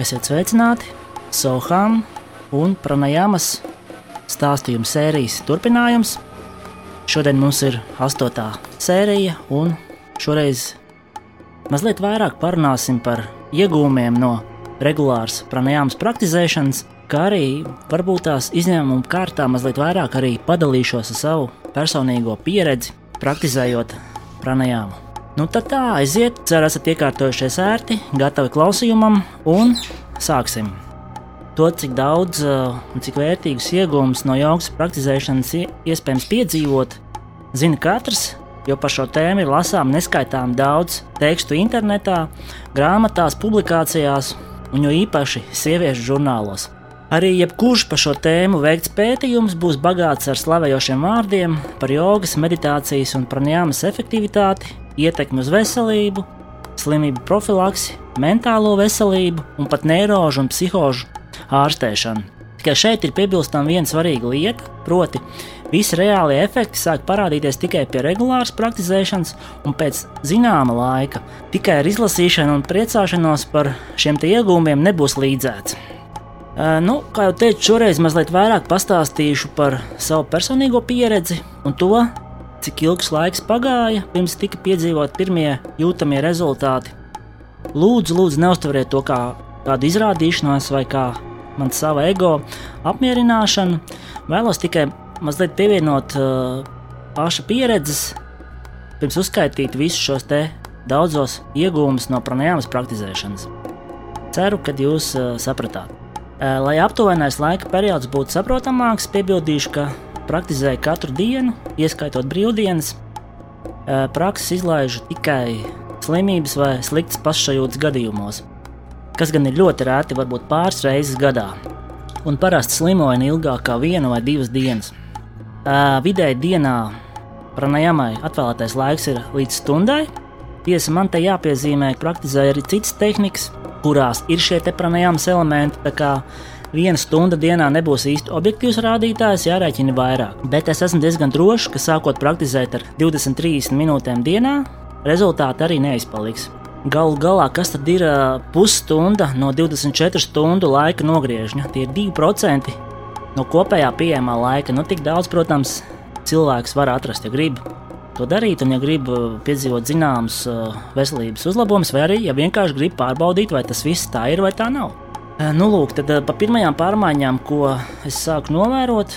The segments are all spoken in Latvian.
Esiet sveicināti! Soham un Pranajamas stāstījuma sērijas turpinājums. Šodien mums ir astotā sērija, un šoreiz mazliet vairāk parunāsim par iegūmiem no regulāras pranajāmas praktizēšanas, kā arī varbūt tās izņēmuma kārtā mazliet vairāk arī padalīšos ar savu personīgo pieredzi, praktizējot pranajāmu. Nu, tad tā, aiziet, ceru, esat iekārtojušies ērti, gatavi klausījumam, un sāksim. To, cik daudz un cik vērtīgus iegūmus no jogas praktizēšanas iespējams piedzīvot, zina katrs, jo par šo tēmu ir lasām neskaitām daudz tekstu internetā, grāmatās, publikācijās un jo īpaši sieviešu žurnālos. Arī jebkurš par šo tēmu veikts pētījums būs bagāts ar slavējošiem vārdiem par jogas, meditācijas un pranāmas efektivitāti, ietekmi uz veselību, slimību profilaksi, mentālo veselību un pat neirožu un psihožu ārstēšanu. Tikai šeit ir piebilstama viena svarīga lieta, proti, visi reālie efekti sāk parādīties tikai pie regulāras praktizēšanas, un pēc zināma laika tikai ar izlasīšanu un priecāšanos par šiem iegūmiem nebūs līdzēts. Nu, kā jau teicu, šoreiz mazliet vairāk pastāstīšu par savu personīgo pieredzi un to, cik ilgs laiks pagāja, pirms tika piedzīvot pirmie jūtamie rezultāti. Lūdzu, lūdzu neustveriet to kā kādu izrādīšanos vai kā man sava ego apmierināšanu. Vēlos tikai mazliet pievienot uh, paša pieredzes, pirms uzskaitīt visus šos daudzos iegūmus no pranāmas praktizēšanas. Ceru, ka jūs uh, sapratāt. Uh, lai aptuvenais laika periods būtu saprotamāks, piebildīšu, ka praktizēju katru dienu, ieskaitot brīvdienas. Prakses izlaižu tikai slimības vai sliktas pašsajūtas gadījumos kas gan ir ļoti rēti, varbūt pāris reizes gadā. Un parasti slimoju ne ilgāk kā vienu vai divas dienas. Vidēji dienā pranajamai atvēlētais laiks ir līdz stundai. Tiesa man te jāpiezīmē, ka praktizēju arī citas tehnikas, kurās ir šie pranajāmas elementi. Viena stunda dienā nebūs īsti objektīvs rādītājs, jārēķina vairāk. Bet es esmu diezgan drošs, ka sākot praktizēt ar 20-30 minūtēm dienā, rezultāti arī neizpaliks. Galu galā, kas tad ir pusstunda no 24 stundu laika nogriežņa? Tie ir 2% no kopējā pieejamā laika. Nu, tik daudz, protams, cilvēks var atrast, ja grib to darīt, un ja grib piedzīvot zināmas veselības uzlabojumus, vai arī ja vienkārši grib pārbaudīt, vai tas viss tā ir vai tā nav. Nu, lūk, tad pa pirmajām pārmaiņām, ko es sāku novērot,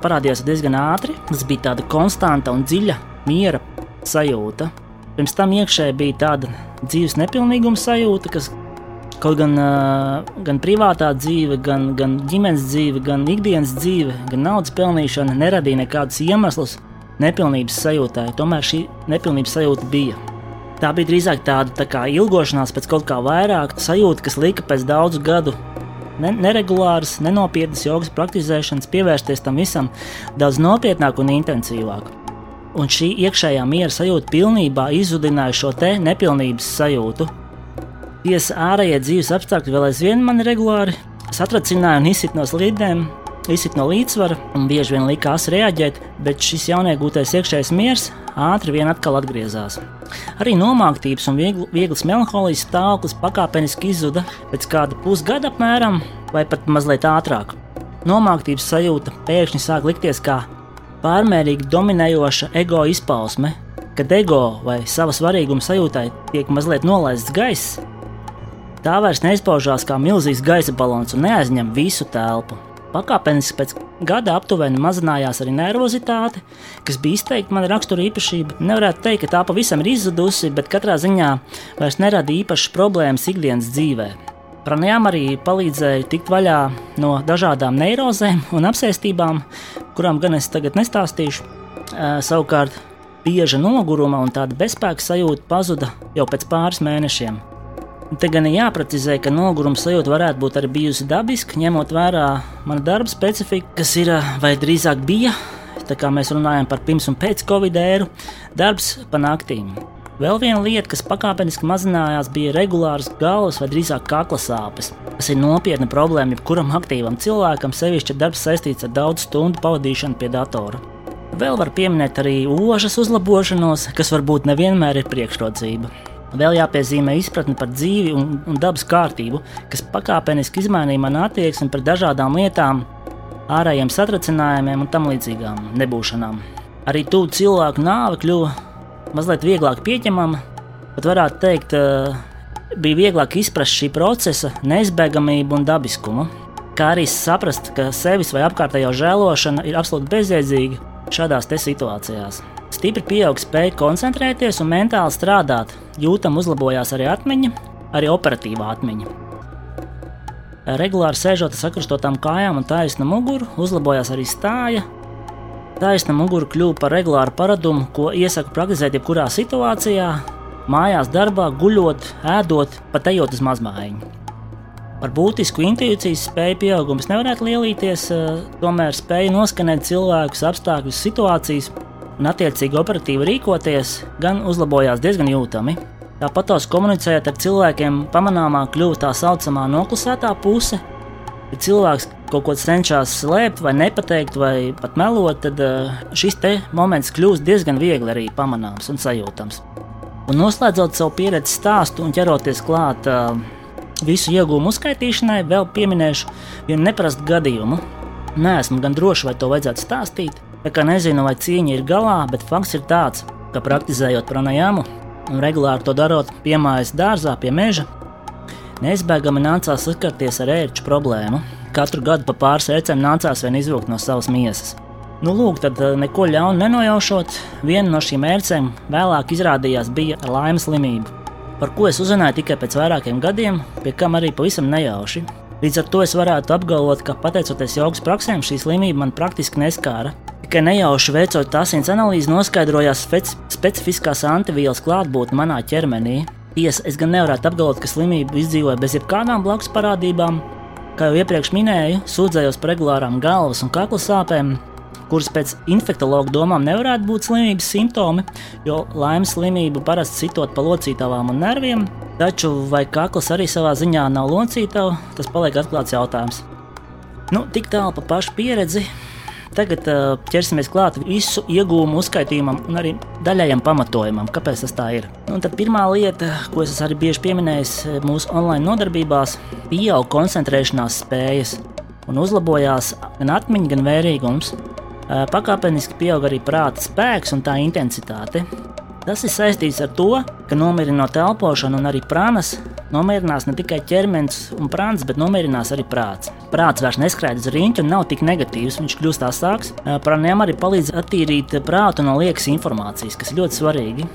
parādījās diezgan ātri. Tas bija tāda konstanta un dziļa miera sajūta. Pirms tam iekšēji bija tāda dzīves nepilnīguma sajūta, kas kaut gan, gan privātā dzīve, gan, gan ģimenes dzīve, gan ikdienas dzīve, gan naudas pelnīšana neradīja nekādus iemeslus nepilnības sajūtai. Tomēr šī nepilnības sajūta bija. Tā bija drīzāk tāda tā kā ilgošanās pēc kaut kā vairāk, sajūta, kas lika pēc daudzu gadu. Ne, neregulāras, nenopietnas jogas praktizēšanas, pievērsties tam visam daudz nopietnāk un intensīvāk. Un šī iekšējā miera sajūta pilnībā izzudināja šo te nepilnības sajūtu. Tiesa ārējie dzīves apstākļi vēl aizvien mani regulāri satracināja un izsit no slīdēm, izsit no līdzsvara un bieži vien likās reaģēt, bet šis jauniegūtais iekšējais miers ātri vien atkal atgriezās. Arī nomāktības un viegl, vieglas melanholijas stāvoklis pakāpeniski izzuda pēc kāda pusgada apmēram, vai pat mazliet ātrāk. Nomāktības sajūta pēkšņi sāk likties kā pārmērīgi dominējoša ego izpausme, kad ego vai sava svarīguma sajūtai tiek mazliet nolaists gaiss, tā vairs neizpaužās kā milzīgs gaisa balons un neaizņem visu telpu. Pakāpeniski pēc gada aptuveni mazinājās arī nervozitāte, kas bija izteikti mana rakstura īpašība. Nevarētu teikt, ka tā pavisam ir izzudusi, bet katrā ziņā vairs nerada īpašas problēmas ikdienas dzīvēm. Pranajām arī palīdzēja tikt vaļā no dažādām neirozēm un apsēstībām, kurām gan es tagad nestāstīšu. Savukārt, bieža noguruma un tāda bezspēka sajūta pazuda jau pēc pāris mēnešiem. Te gan ir jāprecizē, ka noguruma sajūta varētu būt arī bijusi dabiska, ņemot vērā mana darba specifiku, kas ir vai drīzāk bija, tā kā mēs runājam par pirms un pēc Covid ēru, darbs pa naktīm. Vēl viena lieta, kas pakāpeniski mazinājās, bija regulāras galvas vai drīzāk kakla sāpes. Tas ir nopietna problēma jebkuram aktīvam cilvēkam, sevišķi darbs saistīts ar daudz stundu pavadīšanu pie datora. Vēl var pieminēt arī ožas uzlabošanos, kas varbūt nevienmēr ir priekšrocība. Vēl jāpiezīmē izpratne par dzīvi un, un dabas kārtību, kas pakāpeniski izmainīja manu attieksmi pret dažādām lietām, ārējiem satricinājumiem un tam līdzīgām nebūšanām. Arī tuvu cilvēku nāve kļuva mazliet vieglāk pieņemama, pat varētu teikt, bija vieglāk izprast šī procesa neizbēgamību un dabiskumu, kā arī saprast, ka sevis vai apkārtējo žēlošana ir absolūti bezjēdzīga šādās situācijās. Stipri pieaug spēja koncentrēties un mentāli strādāt, jūtam uzlabojās arī atmiņa, arī operatīvā atmiņa. Regulāri sēžot sakrustotām kājām un taisna muguru, uzlabojās arī stāja. Taisna mugura kļuva par regulāru paradumu, ko iesaku praktizēt jebkurā situācijā, mājās, darbā, guļot, ēdot, pat ejot uz mazmājiņu. Par būtisku intuīcijas spēju pieaugums nevarētu lielīties, eh, tomēr spēja noskanēt cilvēkus, apstākļus, situācijas un attiecīgi operatīvi rīkoties gan uzlabojās diezgan jūtami. Tāpat tās komunicējot ar cilvēkiem, pamanāmā kļuva tā saucamā noklusētā puse. Ja cilvēks kaut ko cenšas slēpt, vai nepateikt, vai pat melot, tad eh, šis moments kļūst diezgan viegli arī pamanāms un sajūtams. Un noslēdzot savu pieredzi stāstu un ķeroties klāt uh, visu iegūmu uzskaitīšanai, vēl pieminēšu vienu neparastu gadījumu. Nē, esmu gan droši, vai to vajadzētu stāstīt. Tā kā nezinu, vai cīņa ir galā, bet fakts ir tāds, ka praktizējot pranajāmu un regulāri to darot piemājas dārzā pie meža, neizbēgami nācās saskarties ar ērču problēmu. Katru gadu pa pāris ērcēm nācās vien izvilkt no savas miesas. Nu, lūk, tad eh, neko ļaunu nenojaušot, viena no šīm mērcēm vēlāk izrādījās bija laimes slimību, par ko es uzzināju tikai pēc vairākiem gadiem, pie kam arī pavisam nejauši. Līdz ar to es varētu apgalvot, ka pateicoties jogas praksēm, šī slimība man praktiski neskāra. Tikai nejauši veicot asins analīzi, noskaidrojās speci specifiskās antivielas klātbūtne manā ķermenī. Tiesa, es gan nevarētu apgalvot, ka slimība izdzīvoja bez jebkādām blakus parādībām. Kā jau iepriekš minēju, sūdzējos par regulārām galvas un kakla sāpēm, kuras pēc infektuologa domām nevarētu būt slimības simptomi, jo laimes slimība parasti citot pa locītavām un nerviem, taču vai kakls arī savā ziņā nav locītava, tas paliek atklāts jautājums. Nu, tik tālu par pašu pieredzi. Tagad uh, ķersimies klāt visu iegūmu uzskaitījumam un arī daļējam pamatojumam, kāpēc tas tā ir. Nu, tad pirmā lieta, ko es arī bieži pieminēju mūsu online nodarbībās, pieaug koncentrēšanās spējas un uzlabojās gan atmiņa, gan vērīgums. Pakāpeniski pieaug arī prāta spēks un tā intensitāte. Tas ir saistīts ar to, ka nomierinot elpošanu un arī prānas, nomierinās ne tikai ķermenis un prāns, bet nomierinās arī prāts. Prāts vairs neskraida uz rīņķa un nav tik negatīvs, viņš kļūst asāks. Prāniem arī palīdz attīrīt prātu no liekas informācijas, kas ir ļoti svarīgi.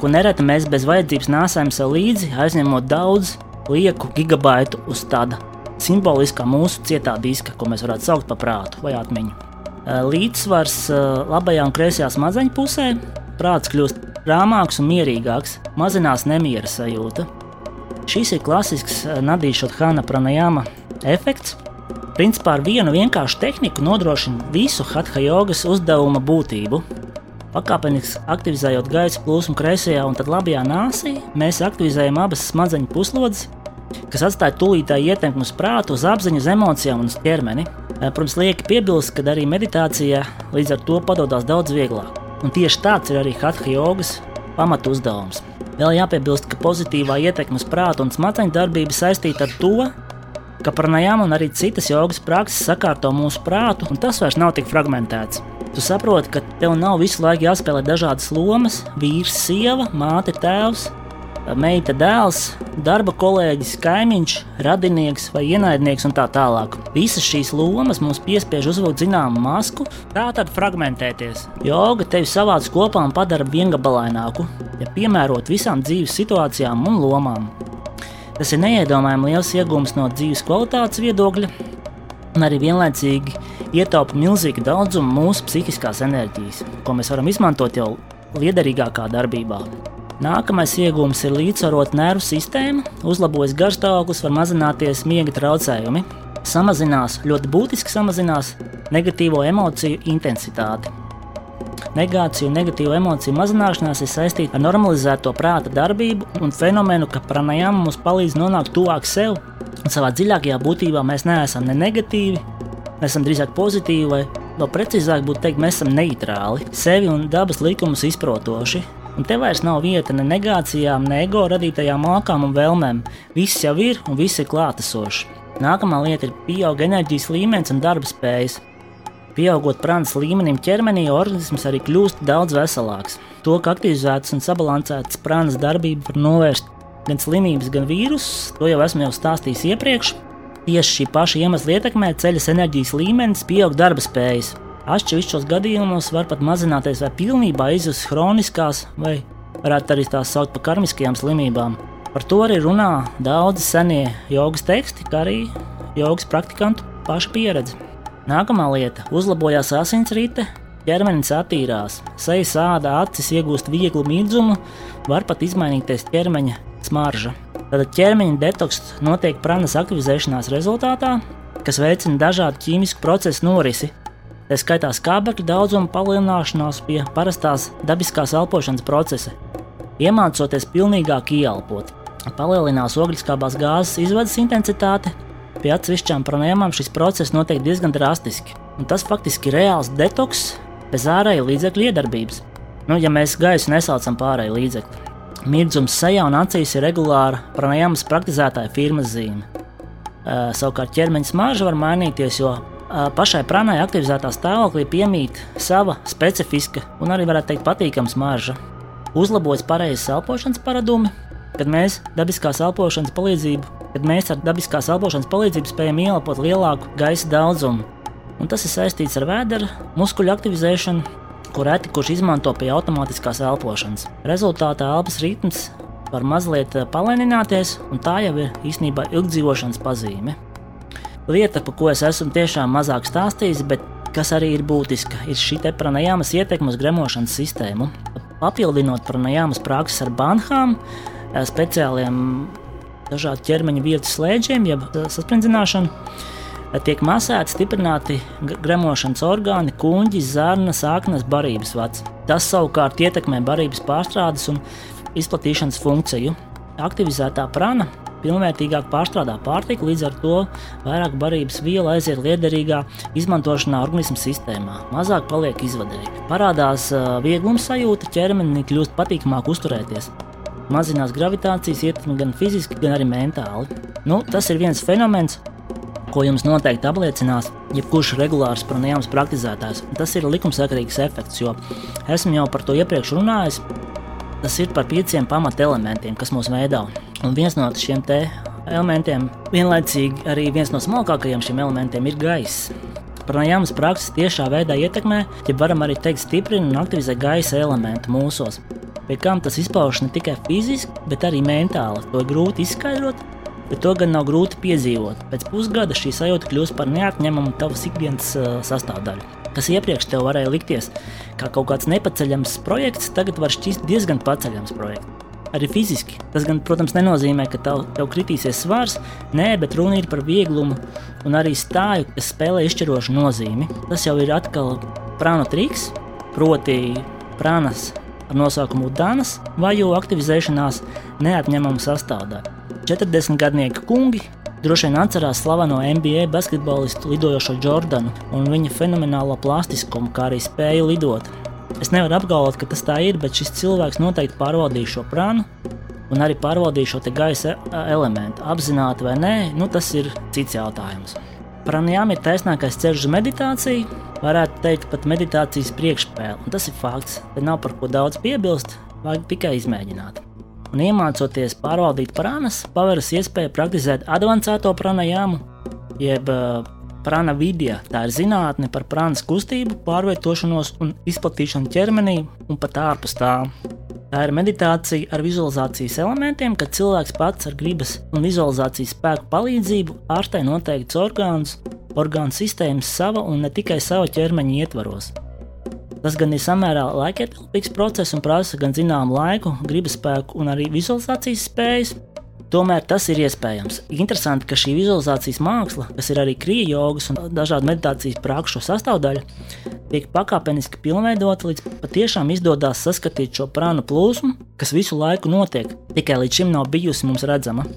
Ko nereti mēs bez vajadzības nesam sev līdzi, aizņemot daudz lieku gigabaitu uz tāda simboliskā mūsu cietā diska, ko mēs varētu saukt par prātu vai atmiņu. Līdzsvars labajā un kreisajā smadzeņu pusē, prāts kļūst rāmāks un mierīgāks, mazinās nemiera sajūta. Šis ir klasisks eh, Nadīša Hana pranajāma efekts. Principā ar vienu vienkāršu tehniku nodrošina visu hatha jogas uzdevuma būtību. Pakāpeniski aktivizējot gaisa plūsmu kreisajā un tad labajā nāsī, mēs aktivizējam abas smadzeņu puslodes, kas atstāja tūlītēju ietekmi uz prātu, uz apziņu, uz emocijām un uz ķermeni. Protams, lieki piebilst, ka arī meditācijā līdz ar to padodas daudz vieglāk. Un tieši tāds ir arī Hatha jogas pamatu uzdevums. Vēl jāpiebilst, ka pozitīvā ietekme uz prātu un smadzeņu darbību saistīta ar to, ka pranajām un arī citas jogas prakses sakārto mūsu prātu, un tas vairs nav tik fragmentēts. Tu saproti, ka tev nav visu laiku jāspēlē dažādas lomas - vīrs, sieva, māte, tēvs, meita dēls, darba kolēģis, kaimiņš, radinieks vai ienaidnieks un tā tālāk. Visas šīs lomas mums piespiež uzvilkt zināmu masku, tā tad fragmentēties. Joga tevi savāc kopā un padara viengabalaināku, ja piemērot visām dzīves situācijām un lomām. Tas ir neiedomājami liels iegūms no dzīves kvalitātes viedokļa, un arī vienlaicīgi ietaupa milzīgu daudzumu mūsu psihiskās enerģijas, ko mēs varam izmantot jau liederīgākā darbībā. Nākamais iegūms ir līdzsvarot nervu sistēmu, uzlabojas garstāvoklis, var mazināties miega traucējumi, samazinās, ļoti būtiski samazinās negatīvo emociju intensitāti. Negācija un negatīva emociju mazināšanās ir saistīta ar normalizēto prāta darbību un fenomenu, ka pranajām mums palīdz nonākt tuvāk sev. Un savā dziļākajā būtībā mēs neesam ne negatīvi, mēs esam drīzāk pozitīvi, vai vēl precīzāk būtu teikt, mēs esam neitrāli, sevi un dabas likumus izprotoši, Un te vairs nav vieta ne negācijām, ne ego radītajām mākām un vēlmēm. Viss jau ir un viss ir klātesošs. Nākamā lieta ir pieauga enerģijas līmenis un darba spējas. Pieaugot prānas līmenim ķermenī, organisms arī kļūst daudz veselāks. To, ka aktivizētas un sabalansētas prānas darbība var novērst gan slimības, gan vīrusus, to jau esmu jau stāstījis iepriekš. Tieši šī paša iemesla ietekmē ceļas enerģijas līmenis, pieaug darba spējas. Atsevišķos gadījumos var pat mazināties vai pilnībā izzust chroniskās, vai varētu arī tās saukt par karmiskajām slimībām. Par to arī runā daudzi senie jogas teksti, kā arī jogas praktikantu paša pieredze. Nākamā lieta - uzlabojās asinsrite, ķermenis attīrās, sejas āda, acis iegūst vieglu mirdzumu, var pat izmainīties ķermeņa smarža. Tad ķermeņa detoks notiek prānas aktivizēšanās rezultātā, kas veicina dažādu ķīmisku procesu norisi, Tā skaitā skābekļa daudzuma palielināšanās pie parastās dabiskās elpošanas procesa, iemācoties pilnīgāk ieelpot. Palielinās ogliskābās gāzes izvedes intensitāte, pie atsevišķām pranājumām šis process notiek diezgan drastiski, un tas faktiski ir reāls detoks bez ārēja līdzekļu iedarbības. Nu, ja mēs gaisu nesaucam pārēju līdzekli. Mirdzums sejā un acīs ir regulāra pranājums praktizētāja firmas zīme. Uh, savukārt ķermeņa smarža var mainīties, jo pašai pranai aktivizētā stāvoklī piemīt sava specifiska un arī varētu teikt patīkama smarža. Uzlabojas pareizes elpošanas paradumi, kad mēs dabiskās elpošanas palīdzību, kad mēs ar dabiskās elpošanas palīdzību spējam ieelpot lielāku gaisa daudzumu. Un tas ir saistīts ar vēdera muskuļu aktivizēšanu, ko reti kurš izmanto pie automātiskās elpošanas. Rezultātā elpas ritms var mazliet palēnināties, un tā jau ir īstenībā ilgdzīvošanas pazīme lieta, par ko es esmu tiešām mazāk stāstījis, bet kas arī ir būtiska, ir šī pranajāmas ietekme uz gremošanas sistēmu. Papildinot pranajāmas prakses ar banhām, eh, speciāliem dažādu ķermeņa vietu slēdžiem, jeb eh, sasprindināšanu, eh, tiek masēti, stiprināti gremošanas orgāni, kuģi, zarnas, aknas, barības vads. Tas savukārt ietekmē barības pārstrādes un izplatīšanas funkciju. Aktivizētā prana pilnvērtīgāk pārstrādā pārtiku, līdz ar to vairāk barības viela aiziet liederīgā izmantošanā organismu sistēmā, mazāk paliek izvadēji. Parādās vieglums sajūta, ķermenī kļūst patīkamāk uzturēties. Mazinās gravitācijas ietekme gan fiziski, gan arī mentāli. Nu, tas ir viens fenomens, ko jums noteikti apliecinās jebkurš regulārs pranājums praktizētājs. Tas ir likumsakarīgs efekts, jo esmu jau par to iepriekš runājis. Tas ir par pieciem pamatelementiem, kas mūs veido. Un viens no šiem elementiem, vienlaicīgi arī viens no smalkākajiem šiem elementiem, ir gaiss. Pranājāmas prakses tiešā veidā ietekmē, ja varam arī teikt, stiprina un aktivizē gaisa elementu mūsos. Pie kam tas izpaužas ne tikai fiziski, bet arī mentāli. To ir grūti izskaidrot, bet to gan nav grūti piedzīvot. Pēc pusgada šī sajūta kļūst par neatņemamu tavas ikdienas uh, sastāvdaļu kas iepriekš tev varēja likties kā kaut kāds nepaceļams projekts, tagad var šķist diezgan paceļams projekts. Arī fiziski. Tas, gan, protams, nenozīmē, ka tev, tev kritīsies svars, nē, bet runa ir par vieglumu un arī stāju, kas spēlē izšķirošu nozīmi. Tas jau ir atkal prāna triks, proti, prānas ar nosaukumu Danas vaju aktivizēšanās neatņemama sastāvdaļa. 40 gadnieki kungi Droši vien atcerās slaveno NBA basketbolistu lidojošo Jordanu un viņa fenomenālo plastiskumu, kā arī spēju lidot. Es nevaru apgalvot, ka tas tā ir, bet šis cilvēks noteikti pārvaldīja šo prānu un arī pārvaldīja šo gaisa e, elementu. Apzināti vai nē, nu, tas ir cits jautājums. Pranajām ir taisnākais ceļš uz meditāciju, varētu teikt, pat meditācijas priekšspēle. Tas ir fakts. Te nav par ko daudz piebilst, vajag tikai izmēģināt un iemācoties pārvaldīt prānas, paveras iespēja praktizēt avansēto pranajāmu, jeb prana vidija. Tā ir zinātne par prānas kustību, pārvietošanos un izplatīšanu ķermenī un pat ārpus tā. Tā ir meditācija ar vizualizācijas elementiem, kad cilvēks pats ar gribas un vizualizācijas spēku palīdzību ārstē noteikts orgāns, orgānu sistēmas sava un ne tikai sava ķermeņa ietvaros. Tas gan ir samērā laikietilpīgs process un prasa gan zināmu laiku, gribas spēku un arī vizualizācijas spējas. Tomēr tas ir iespējams. Interesanti, ka šī vizualizācijas māksla, kas ir arī krīja jogas un dažādu meditācijas prakšu sastāvdaļa, tiek pakāpeniski pilnveidota, līdz patiešām izdodas saskatīt šo prānu plūsmu, kas visu laiku notiek, tikai līdz šim nav bijusi mums redzama.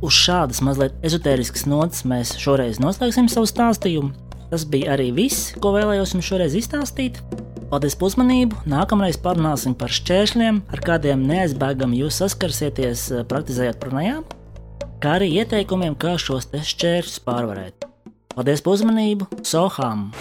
Uz šādas mazliet ezotēriskas nots mēs šoreiz noslēgsim savu stāstījumu. Tas bija arī viss, ko vēlējos jums šoreiz izstāstīt. Paldies par uzmanību! Nākamreiz parunāsim par šķēršļiem, ar kādiem neaizbēgami jūs saskarsieties eh, praktizējot pranajām, kā arī ieteikumiem, kā šos šķēršļus pārvarēt. Paldies par uzmanību! Sohām!